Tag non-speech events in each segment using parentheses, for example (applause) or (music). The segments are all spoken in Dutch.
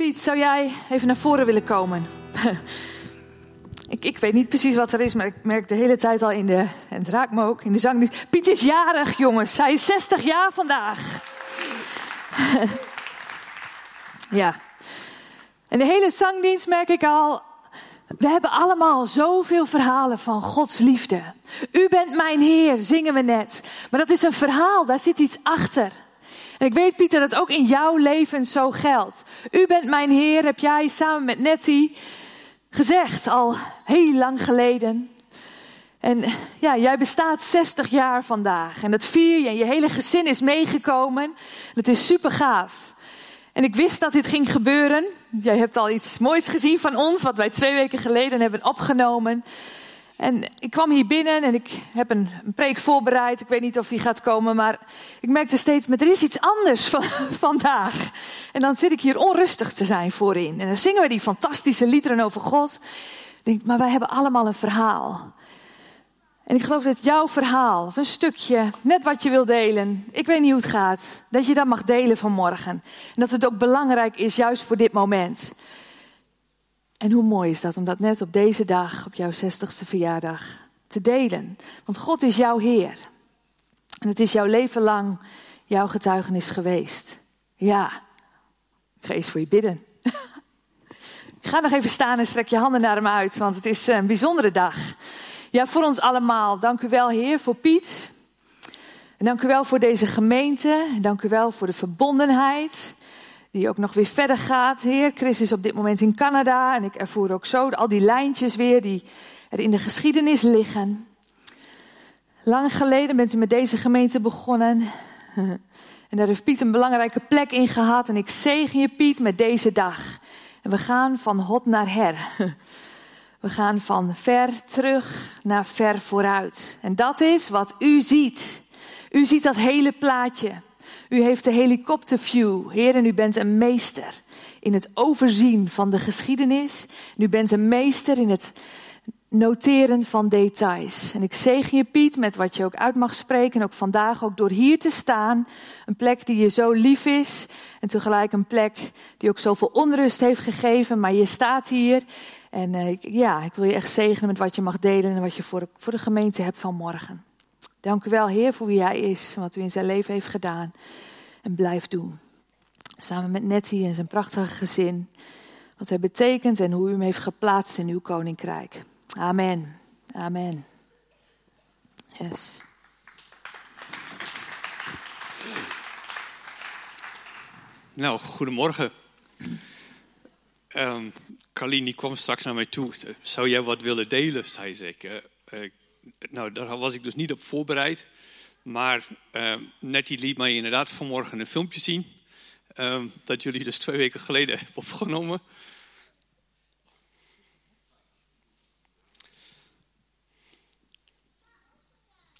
Piet, zou jij even naar voren willen komen? (laughs) ik, ik weet niet precies wat er is, maar ik merk de hele tijd al in de. En het me ook in de zang. Piet is jarig, jongens. Hij is 60 jaar vandaag. (laughs) ja. En de hele zangdienst merk ik al. We hebben allemaal zoveel verhalen van Gods liefde. U bent mijn Heer, zingen we net. Maar dat is een verhaal, daar zit iets achter. En ik weet, Pieter, dat ook in jouw leven zo geldt. U bent mijn Heer, heb jij samen met Nettie gezegd, al heel lang geleden. En ja, jij bestaat 60 jaar vandaag. En dat vier je en je hele gezin is meegekomen. Dat is super gaaf. En ik wist dat dit ging gebeuren. Jij hebt al iets moois gezien van ons, wat wij twee weken geleden hebben opgenomen. En ik kwam hier binnen en ik heb een, een, preek voorbereid. Ik weet niet of die gaat komen, maar ik merkte steeds, maar er is iets anders van, (laughs) vandaag. En dan zit ik hier onrustig te zijn voorin. En dan zingen we die fantastische liederen over God. Ik denk, maar wij hebben allemaal een verhaal. En ik geloof dat jouw verhaal, of een stukje, net wat je wil delen, ik weet niet hoe het gaat, dat je dat mag delen vanmorgen. En dat het ook belangrijk is, juist voor dit moment. En hoe mooi is dat om dat net op deze dag, op jouw 60ste verjaardag, te delen. Want God is jouw Heer. En het is jouw leven lang jouw getuigenis geweest. Ja, ik ga eens voor je bidden. (laughs) Ga nog even staan en strek je handen naar hem uit, want het is een bijzondere dag. Ja, voor ons allemaal. Dank u wel, Heer, voor Piet. En dank u wel voor deze gemeente. Dank u wel voor de verbondenheid die ook nog weer verder gaat. Heer, Chris is op dit moment in Canada en ik ervoer ook zo al die lijntjes weer die er in de geschiedenis liggen. Lang geleden bent u met deze gemeente begonnen. (laughs) En daar heeft Piet een belangrijke plek in gehad. En ik zegen je, Piet, met deze dag. En we gaan van hot naar her. (laughs) We gaan van ver terug naar ver vooruit. En dat is wat u ziet. U ziet dat hele plaatje. U heeft de helikopterview. Heer, en u bent een meester in het overzien van de geschiedenis. u bent een meester in het noteren van details. En ik zegen je, Piet, met wat je ook uit mag spreken. En ook vandaag, ook door hier te staan. Een plek die je zo lief is. En tegelijk een plek die ook zoveel onrust heeft gegeven. Maar je staat hier. En uh, ja, ik wil je echt zegenen met wat je mag delen. En wat je voor voor de gemeente hebt van morgen. Dank u wel, Heer, voor wie Hij is wat u in zijn leven heeft gedaan en blijft doen. Samen met Nettie en zijn prachtige gezin. Wat Hij betekent en hoe u hem heeft geplaatst in uw koninkrijk. Amen. Amen. Yes. Nou, goedemorgen. Um, Carlien kwam straks naar mij toe. Zou jij wat willen delen, zei ze. Ik, uh, nou, daar was ik dus niet op voorbereid. Maar uh, Nettie liet mij inderdaad vanmorgen een filmpje zien. Uh, dat jullie dus twee weken geleden (laughs) hebben opgenomen.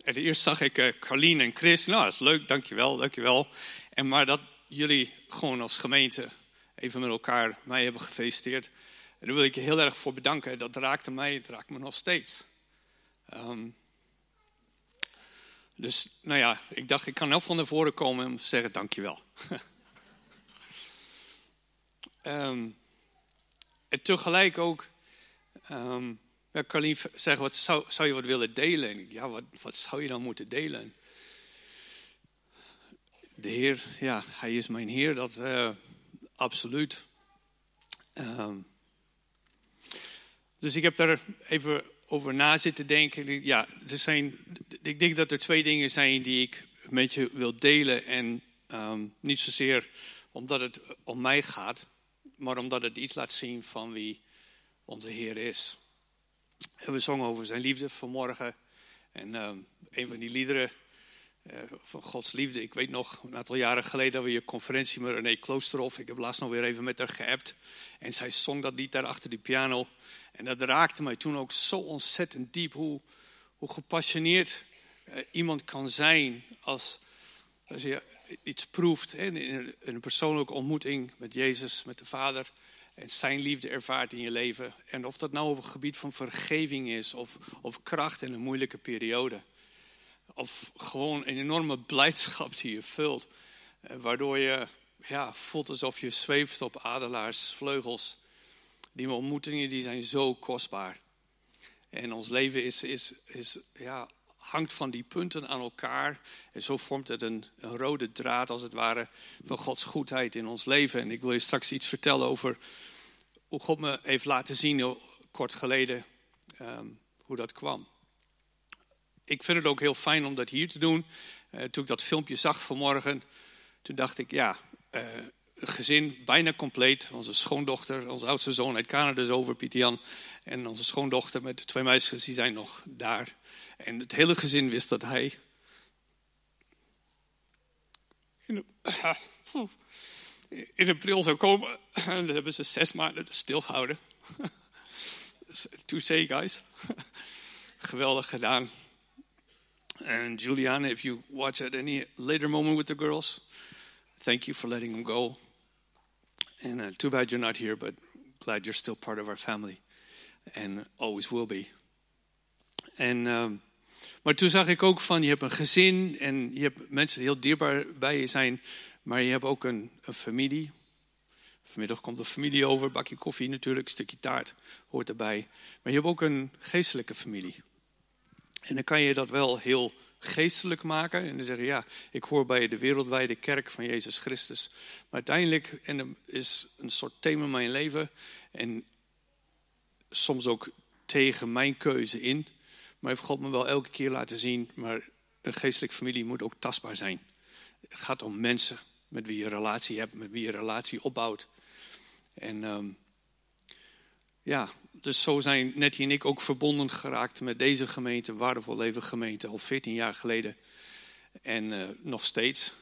En eerst zag ik uh, Carlien en Chris. Nou, dat is leuk, dankjewel, dankjewel. En maar dat jullie gewoon als gemeente even met elkaar mij hebben gefeliciteerd. En daar wil ik je heel erg voor bedanken. Dat raakte mij, raakt me nog steeds. Um, dus nou ja, ik dacht ik kan heel van naar voren komen en zeggen dankjewel. um, (laughs) en tegelijk ook, um, ja, Carlien zegt, wat zou, zou je wat willen delen? En ja, wat, wat zou je dan moeten delen? De Heer, ja, Hij is mijn Heer, dat uh, absoluut. Dus ik heb daar even over na zitten denken. Ja, er zijn, ik denk dat er twee dingen zijn die ik met je wil delen. En um, niet zozeer omdat het om mij gaat, maar omdat het iets laat zien van wie onze Heer is. We zongen over zijn liefde vanmorgen. En um, een van die liederen van Gods liefde. Ik weet nog, een aantal jaren geleden dat we je conferentie met René Kloosterhof. Ik heb laatst nog weer even met haar geappt. En zij zong dat lied daar achter die piano. En dat raakte mij toen ook zo ontzettend diep. Hoe, hoe gepassioneerd uh, iemand kan zijn als, als je iets proeft. Hè, in een, een persoonlijke ontmoeting met Jezus, met de Vader. En zijn liefde ervaart in je leven. En of dat nou op het gebied van vergeving is of, of kracht in een moeilijke periode. Of gewoon een enorme blijdschap die je vult. Eh, waardoor je ja, voelt alsof je zweeft op adelaarsvleugels. Die ontmoetingen die zijn zo kostbaar. En ons leven is, is, is, ja, hangt van die punten aan elkaar. En zo vormt het een, rode draad, als het ware, van Gods goedheid in ons leven. En ik wil je straks iets vertellen over hoe God me heeft laten zien, kort geleden, um, hoe dat kwam. Ik vind het ook heel fijn om dat hier te doen. Uh, toen ik dat filmpje zag vanmorgen, toen dacht ik, ja, uh, gezin bijna compleet. Onze schoondochter, onze oudste zoon uit Canada is over, Pieter Jan. En onze schoondochter met de twee meisjes, die zijn nog daar. En het hele gezin wist dat hij... In, april zou komen. En dat hebben ze zes maanden stilgehouden. (laughs) say guys. (laughs) Geweldig gedaan. En Juliana, if you watch at any later moment with the girls, thank you for letting them go. And uh, too bad you're not here, but glad you're still part of our family. And always will be. En, um, maar toen zag ik ook van, je hebt een gezin en je hebt mensen die heel dierbaar bij je zijn, maar je hebt ook een, familie. Vanmiddag komt de familie over, bakje koffie natuurlijk, stukje taart hoort erbij. Maar je hebt ook een geestelijke familie. En dan kan je dat wel heel geestelijk maken. En dan zeggen, ja, ik hoor bij de wereldwijde kerk van Jezus Christus. Maar uiteindelijk en er is een soort thema in mijn leven. En soms ook tegen mijn keuze in. Maar heeft God me wel elke keer laten zien. Maar een geestelijke familie moet ook tastbaar zijn. Het gaat om mensen met wie je relatie hebt, met wie je relatie opbouwt. En um, ja, dus zo zijn Nettie en ik ook verbonden geraakt met deze gemeente, Waardevol Leven gemeente, al 14 jaar geleden. En uh, nog steeds.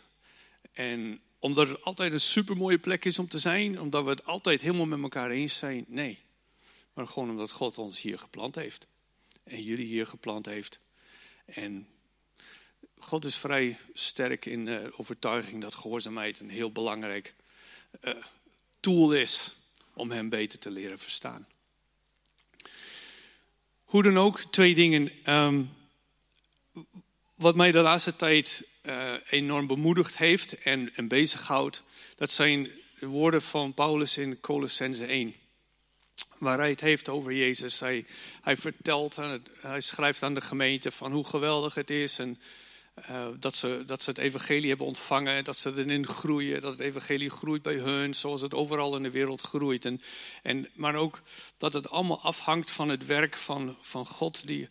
En omdat het altijd een supermooie plek is om te zijn, omdat we het altijd helemaal met elkaar eens zijn, nee. Maar gewoon omdat God ons hier geplant heeft. En jullie hier geplant heeft. En God is vrij sterk in overtuiging dat gehoorzaamheid een heel belangrijk uh, tool is om hem beter te leren verstaan. Hoe dan ook, twee dingen. Um, wat mij de laatste tijd uh, enorm bemoedigd heeft en, en bezighoudt, dat zijn de woorden van Paulus in Colossense 1. Waar hij het heeft over Jezus. Hij, hij vertelt, hij schrijft aan de gemeente van hoe geweldig het is en uh, dat, ze, dat ze het evangelie hebben ontvangen, dat ze erin groeien, dat het evangelie groeit bij hun, zoals het overal in de wereld groeit. En, en, maar ook dat het allemaal afhangt van het werk van, van God die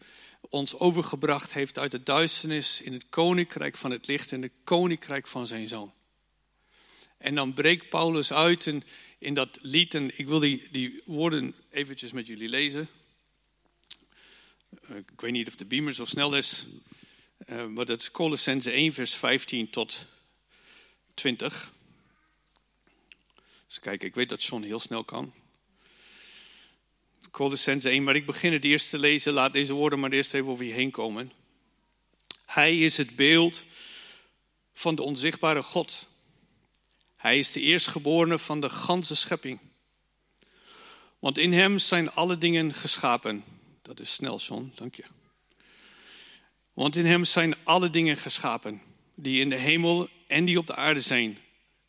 ons overgebracht heeft uit de duisternis in het koninkrijk van het licht en het koninkrijk van zijn zoon. En dan breekt Paulus uit in, in dat lied, en ik wil die, die woorden eventjes met jullie lezen. Ik weet niet of de beamer zo snel is. Maar dat is Colossense 1, vers 15 tot 20. Dus kijk, ik weet dat John heel snel kan. Colossense 1, maar ik begin het eerst te lezen. Laat deze woorden maar eerst even over je heen komen. Hij is het beeld van de onzichtbare God. Hij is de eerstgeborene van de ganse schepping. Want in hem zijn alle dingen geschapen. Dat is snel, John, dank je. Want in hem zijn alle dingen geschapen, die in de hemel en die op de aarde zijn,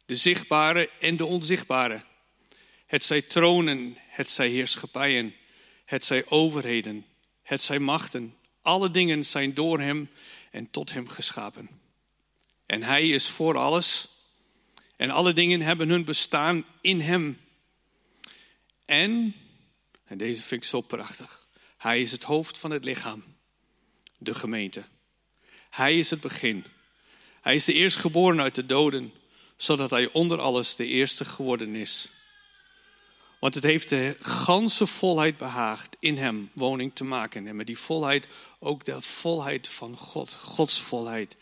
de zichtbare en de onzichtbare. Het zij tronen, het zij heerschappijen, het zij overheden, het zij machten. Alle dingen zijn door hem en tot hem geschapen. En hij is voor alles. En alle dingen hebben hun bestaan in hem. En, en deze vind ik zo prachtig, hij is het hoofd van het lichaam de gemeente. Hij is het begin. Hij is de eerstgeboren uit de doden, zodat hij onder alles de eerste geworden is. Want het heeft de ganse volheid behaagd in hem woning te maken. En met die volheid ook de volheid van God, Gods volheid,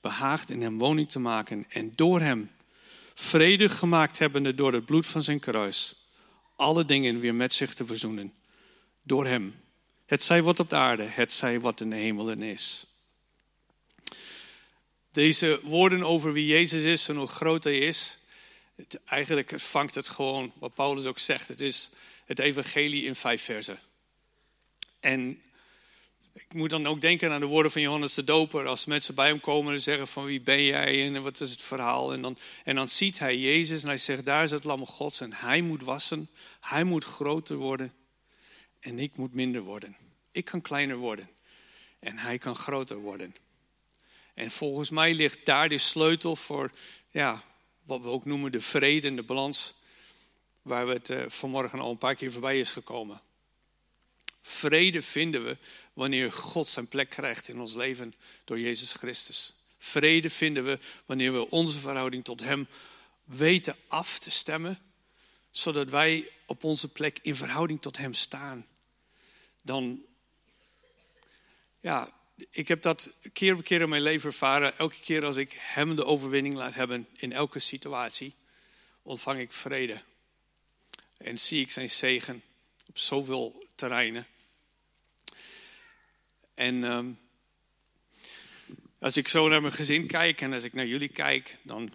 behaagd in hem woning te maken. En door hem vrede gemaakt hebbende door het bloed van zijn kruis, alle dingen weer met zich te verzoenen. Door hem het zij wat op de aarde, het zij wat in de hemelen is. Deze woorden over wie Jezus is en hoe groot hij is, het, eigenlijk vangt het gewoon wat Paulus ook zegt. Het is het evangelie in vijf versen. En ik moet dan ook denken aan de woorden van Johannes de Doper. Als mensen bij hem komen en zeggen van wie ben jij en wat is het verhaal. En dan, en dan ziet hij Jezus en hij zegt daar is het lam gods en hij moet wassen. Hij moet groter worden en ik moet minder worden. Ik kan kleiner worden en hij kan groter worden. En volgens mij ligt daar de sleutel voor ja, wat we ook noemen de vrede en de balans. Waar we het uh, vanmorgen al een paar keer voorbij is gekomen. Vrede vinden we wanneer God zijn plek krijgt in ons leven door Jezus Christus. Vrede vinden we wanneer we onze verhouding tot Hem weten af te stemmen, zodat wij op onze plek in verhouding tot Hem staan. Dan, ja, ik heb dat keer op keer in mijn leven ervaren. Elke keer als ik Hem de overwinning laat hebben in elke situatie, ontvang ik vrede. En zie ik zijn zegen op zoveel terreinen. En um, als ik zo naar mijn gezin kijk en als ik naar jullie kijk, dan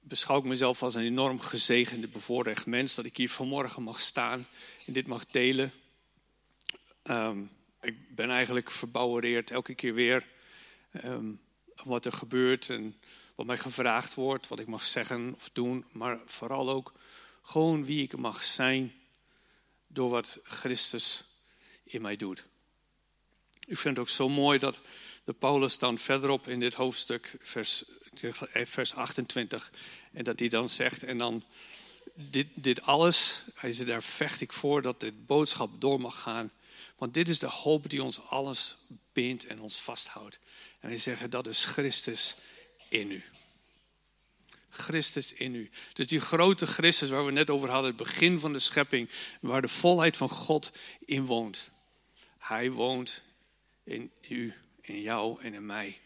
beschouw ik mezelf als een enorm gezegende, bevoorrecht mens. Dat ik hier vanmorgen mag staan en dit mag delen. Um, ik ben eigenlijk verbouwereerd elke keer weer um, wat er gebeurt en wat mij gevraagd wordt, wat ik mag zeggen of doen. Maar vooral ook gewoon wie ik mag zijn door wat Christus in mij doet. Ik vind het ook zo mooi dat de Paulus dan verderop in dit hoofdstuk, vers, vers 28, en dat hij dan zegt, en dan dit, dit alles, hij zegt, daar vecht ik voor dat dit boodschap door mag gaan. Want dit is de hoop die ons alles bindt en ons vasthoudt. En hij zegt, dat is Christus in u. Christus in u. Dus die grote Christus waar we net over hadden, het begin van de schepping, waar de volheid van God in woont. Hij woont in u, in jou en in mij.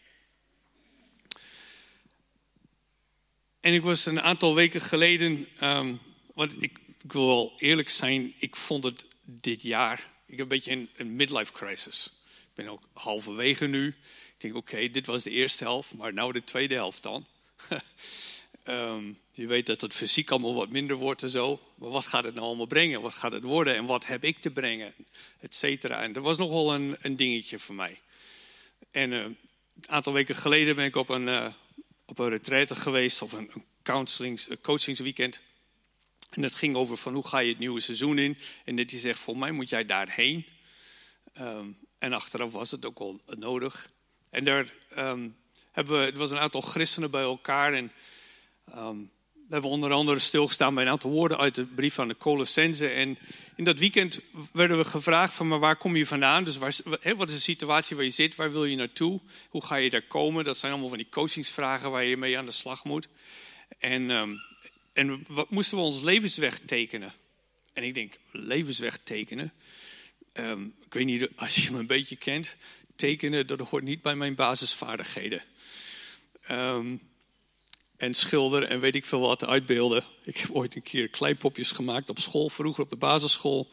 En ik was een aantal weken geleden, um, want ik, ik, wil wel eerlijk zijn, ik vond het dit jaar, ik heb een beetje een, midlife crisis. Ik ben ook halverwege nu. Ik denk, oké, dit was de eerste helft, maar nou de tweede helft dan. um, (laughs) je weet dat het fysiek allemaal wat minder wordt en zo. Maar wat gaat het nou allemaal brengen? Wat gaat het worden? En wat heb ik te brengen? Et cetera. En dat was nogal een, een dingetje voor mij. En uh, een aantal weken geleden ben ik op een, uh, op een retraite geweest. Of een, een een coachingsweekend. En het ging over van hoe ga je het nieuwe seizoen in. En dit die zegt, voor mij moet jij daarheen. Um, en achteraf was het ook al nodig. En daar um, hebben we, het was een aantal christenen bij elkaar. En um, we hebben onder andere stilgestaan bij een aantal woorden uit de brief van de Colossense. En in dat weekend werden we gevraagd van, maar waar kom je vandaan? Dus wat is de situatie waar je zit? Waar wil je naartoe? Hoe ga je daar komen? Dat zijn allemaal van die coachingsvragen waar je mee aan de slag moet. En, en wat moesten we ons levensweg tekenen? En ik denk, levensweg tekenen? Um, ik weet niet, als je me een beetje kent, tekenen, dat hoort niet bij mijn basisvaardigheden. Um, en schilderen en weet ik veel wat uitbeelden. Ik heb ooit een keer kleipopjes gemaakt op school, vroeger op de basisschool.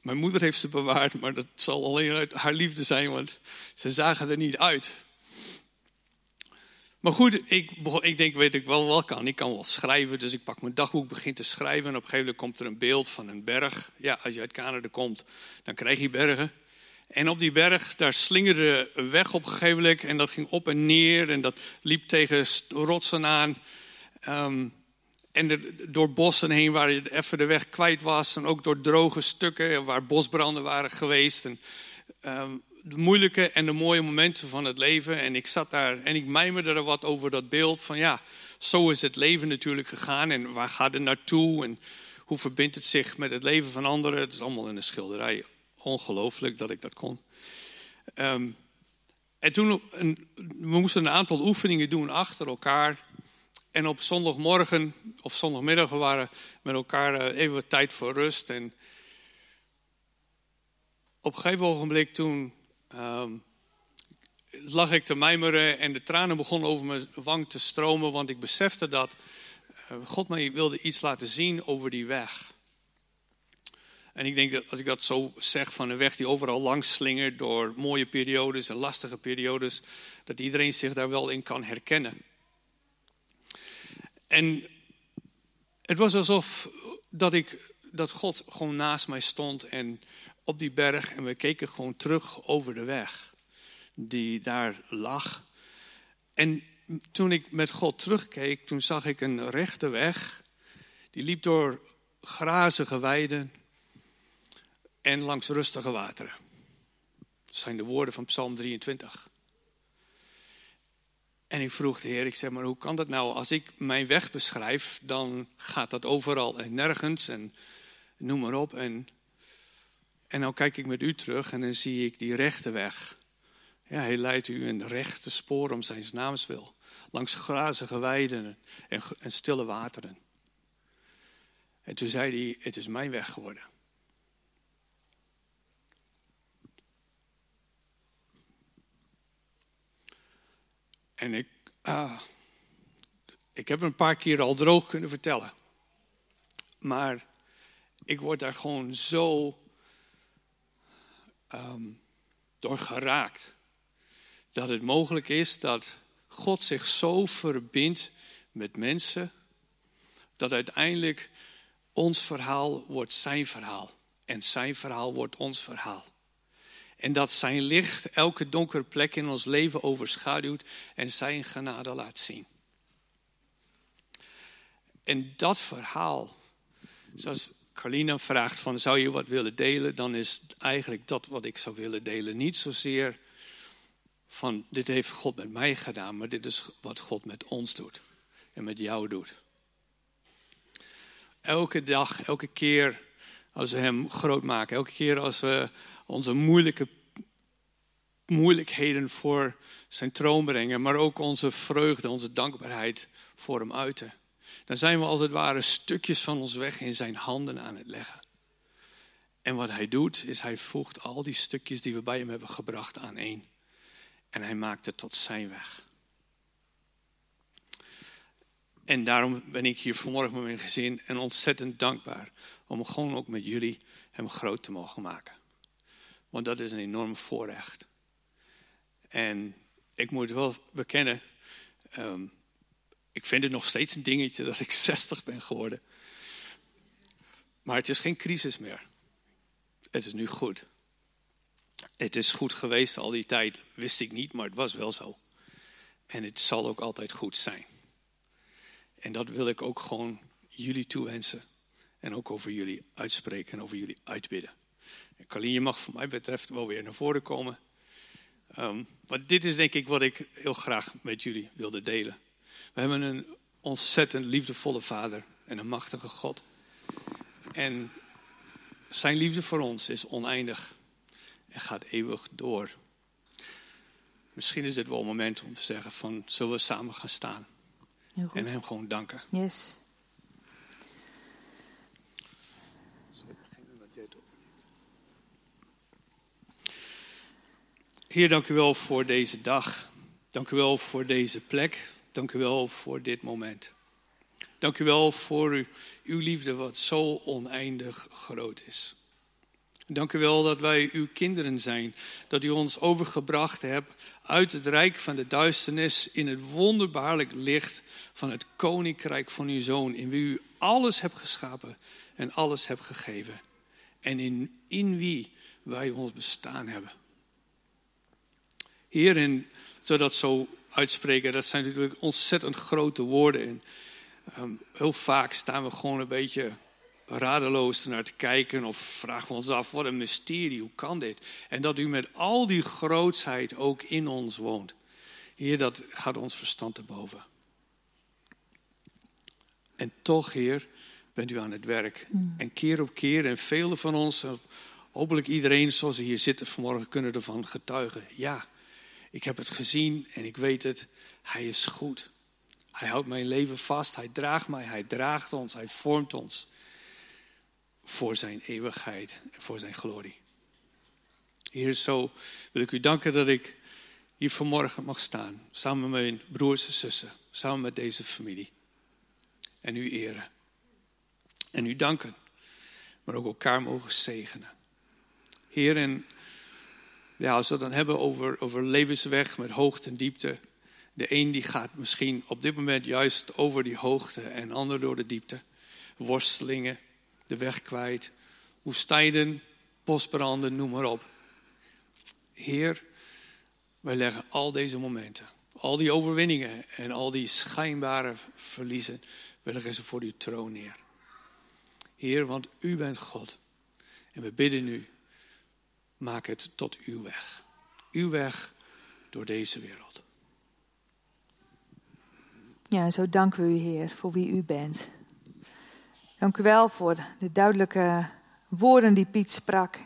Mijn moeder heeft ze bewaard, maar dat zal alleen uit haar liefde zijn, want ze zagen er niet uit. Maar goed, ik, ik denk, weet ik wel wat kan. Ik kan wel schrijven, dus ik pak mijn dagboek, begin te schrijven. En op een gegeven moment komt er een beeld van een berg. Ja, als je uit Canada komt, dan krijg je bergen. En op die berg, daar slingerde een weg op een gegeven moment. En dat ging op en neer. En dat liep tegen rotsen aan. Um, en door bossen heen waar je even de weg kwijt was. En ook door droge stukken waar bosbranden waren geweest. En, um, de moeilijke en de mooie momenten van het leven. En ik zat daar en ik mijmerde er wat over dat beeld. Van ja, zo is het leven natuurlijk gegaan. En waar gaat het naartoe? En hoe verbindt het zich met het leven van anderen? Het is allemaal in de schilderij ongelooflijk dat ik dat kon. Um, en toen, een, we moesten een aantal oefeningen doen achter elkaar. En op zondagmorgen of zondagmiddag we waren met elkaar eh, even wat tijd voor rust. En op een gegeven ogenblik toen um, lag ik te mijmeren en de tranen begonnen over mijn wang te stromen. Want ik besefte dat uh, God mij wilde iets laten zien over die weg. En ik denk dat als ik dat zo zeg van een weg die overal langs slingert door mooie periodes en lastige periodes, dat iedereen zich daar wel in kan herkennen. En het was alsof dat, ik, dat God gewoon naast mij stond en op die berg en we keken gewoon terug over de weg. die daar lag. En toen ik met God terugkeek, toen zag ik een rechte weg. Die liep door grazige weiden en langs rustige wateren. Dat zijn de woorden van Psalm 23. En ik vroeg de Heer, ik zeg maar, hoe kan dat nou? Als ik mijn weg beschrijf, dan gaat dat overal en nergens en noem maar op. En, en nou kijk ik met u terug en dan zie ik die rechte weg. Ja, hij leidt u een rechte spoor om zijn naams wil. Langs grazige weiden en, en stille wateren. En toen zei hij, het is mijn weg geworden. En ik, ah, ik heb een paar keer al droog kunnen vertellen. Maar ik word daar gewoon zo um, door geraakt. Dat het mogelijk is dat God zich zo verbindt met mensen. Dat uiteindelijk ons verhaal wordt zijn verhaal. En zijn verhaal wordt ons verhaal. En dat zijn licht elke donkere plek in ons leven overschaduwt en zijn genade laat zien. En dat verhaal, zoals Carlina vraagt van zou je wat willen delen, dan is eigenlijk dat wat ik zou willen delen. Niet zozeer van dit heeft God met mij gedaan, maar dit is wat God met ons doet en met jou doet. Elke dag, elke keer als we Hem groot maken, elke keer als we onze moeilijke moeilijkheden voor zijn troon brengen, maar ook onze vreugde, onze dankbaarheid voor hem uiten. Dan zijn we als het ware stukjes van ons weg in zijn handen aan het leggen. En wat hij doet, is hij voegt al die stukjes die we bij hem hebben gebracht aan één. En hij maakt het tot zijn weg. En daarom ben ik hier vanmorgen met mijn gezin en ontzettend dankbaar om gewoon ook met jullie hem groot te mogen maken. Want dat is een enorm voorrecht. En ik moet wel bekennen, um, ik vind het nog steeds een dingetje dat ik (laughs) 60 ben geworden. Maar het is geen crisis meer. Het is nu goed. Het is goed geweest al die tijd, wist ik niet, maar het was wel zo. En het zal ook altijd goed zijn. En dat wil ik ook gewoon jullie toewensen. En ook over jullie uitspreken en over jullie uitbidden. En Carlien, je mag voor mij betreft wel weer naar voren komen. Um, maar dit is denk ik wat ik heel graag met jullie wilde delen. We hebben een ontzettend liefdevolle Vader en een machtige God. En zijn liefde voor ons is oneindig en gaat eeuwig door. Misschien is dit wel een moment om te zeggen van zullen we samen gaan staan en hem gewoon danken. Yes. Heer, dank u wel voor deze dag. Dank u wel voor deze plek. Dank u wel voor dit moment. Dank u wel voor uw, uw liefde, wat zo oneindig groot is. Dank u wel dat wij uw kinderen zijn, dat u ons overgebracht hebt uit het rijk van de duisternis in het wonderbaarlijk licht van het koninkrijk van uw zoon, in wie u alles hebt geschapen en alles hebt gegeven. En in, in wie wij ons bestaan hebben. Heer, zodat zo uitspreken, dat zijn natuurlijk ontzettend grote woorden. En, um, heel vaak staan we gewoon een beetje radeloos naar te kijken of vragen we ons af, wat een mysterie, hoe kan dit? En dat u met al die grootsheid ook in ons woont. Heer, dat gaat ons verstand te boven. En toch, Heer, bent u aan het werk. Mm. En keer op keer, en velen van ons, hopelijk iedereen zoals ze hier zitten vanmorgen, kunnen ervan getuigen. Ja, ik heb het gezien en ik weet het. Hij is goed. Hij houdt mijn leven vast. Hij draagt mij. Hij draagt ons. Hij vormt ons. Voor zijn eeuwigheid en voor zijn glorie. Heer, zo wil ik u danken dat ik hier vanmorgen mag staan. Samen met mijn broers en zussen. Samen met deze familie. En u eren. En u danken. Maar ook elkaar mogen zegenen. Heer, en ja, als we het dan hebben over, over levensweg met hoogte en diepte. De een die gaat misschien op dit moment juist over die hoogte en de ander door de diepte. Worstelingen, de weg kwijt, woestijnen, bosbranden, noem maar op. Heer, wij leggen al deze momenten, al die overwinningen en al die schijnbare verliezen, we leggen ze voor uw troon neer. Heer, want u bent God. En we bidden u, maak het tot uw weg. Uw weg door deze wereld. Ja, zo danken we u, Heer, voor wie u bent. Dank u wel voor de duidelijke woorden die Piet sprak.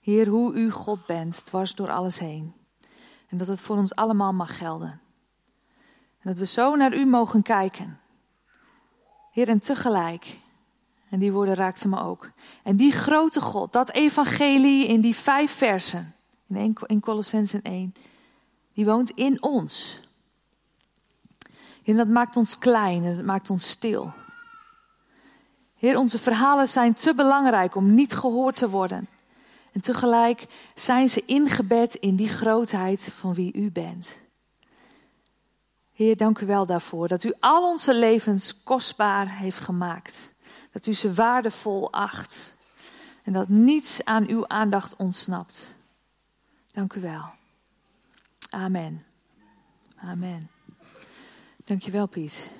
Heer, hoe u God bent, dwars door alles heen. En dat het voor ons allemaal mag gelden. En dat we zo naar u mogen kijken. Heer, en tegelijk, en die woorden raakten me ook. En die grote God, dat evangelie in die vijf versen, in, in Colossensen 1, die woont in ons. En dat maakt ons klein en dat maakt ons stil. Heer, onze verhalen zijn te belangrijk om niet gehoord te worden. En tegelijk zijn ze ingebed in die grootheid van wie u bent. Heer, dank u wel daarvoor dat u al onze levens kostbaar heeft gemaakt. Dat u ze waardevol acht. En dat niets aan uw aandacht ontsnapt. Dank u wel. Amen. Amen. Dankjewel, Piet.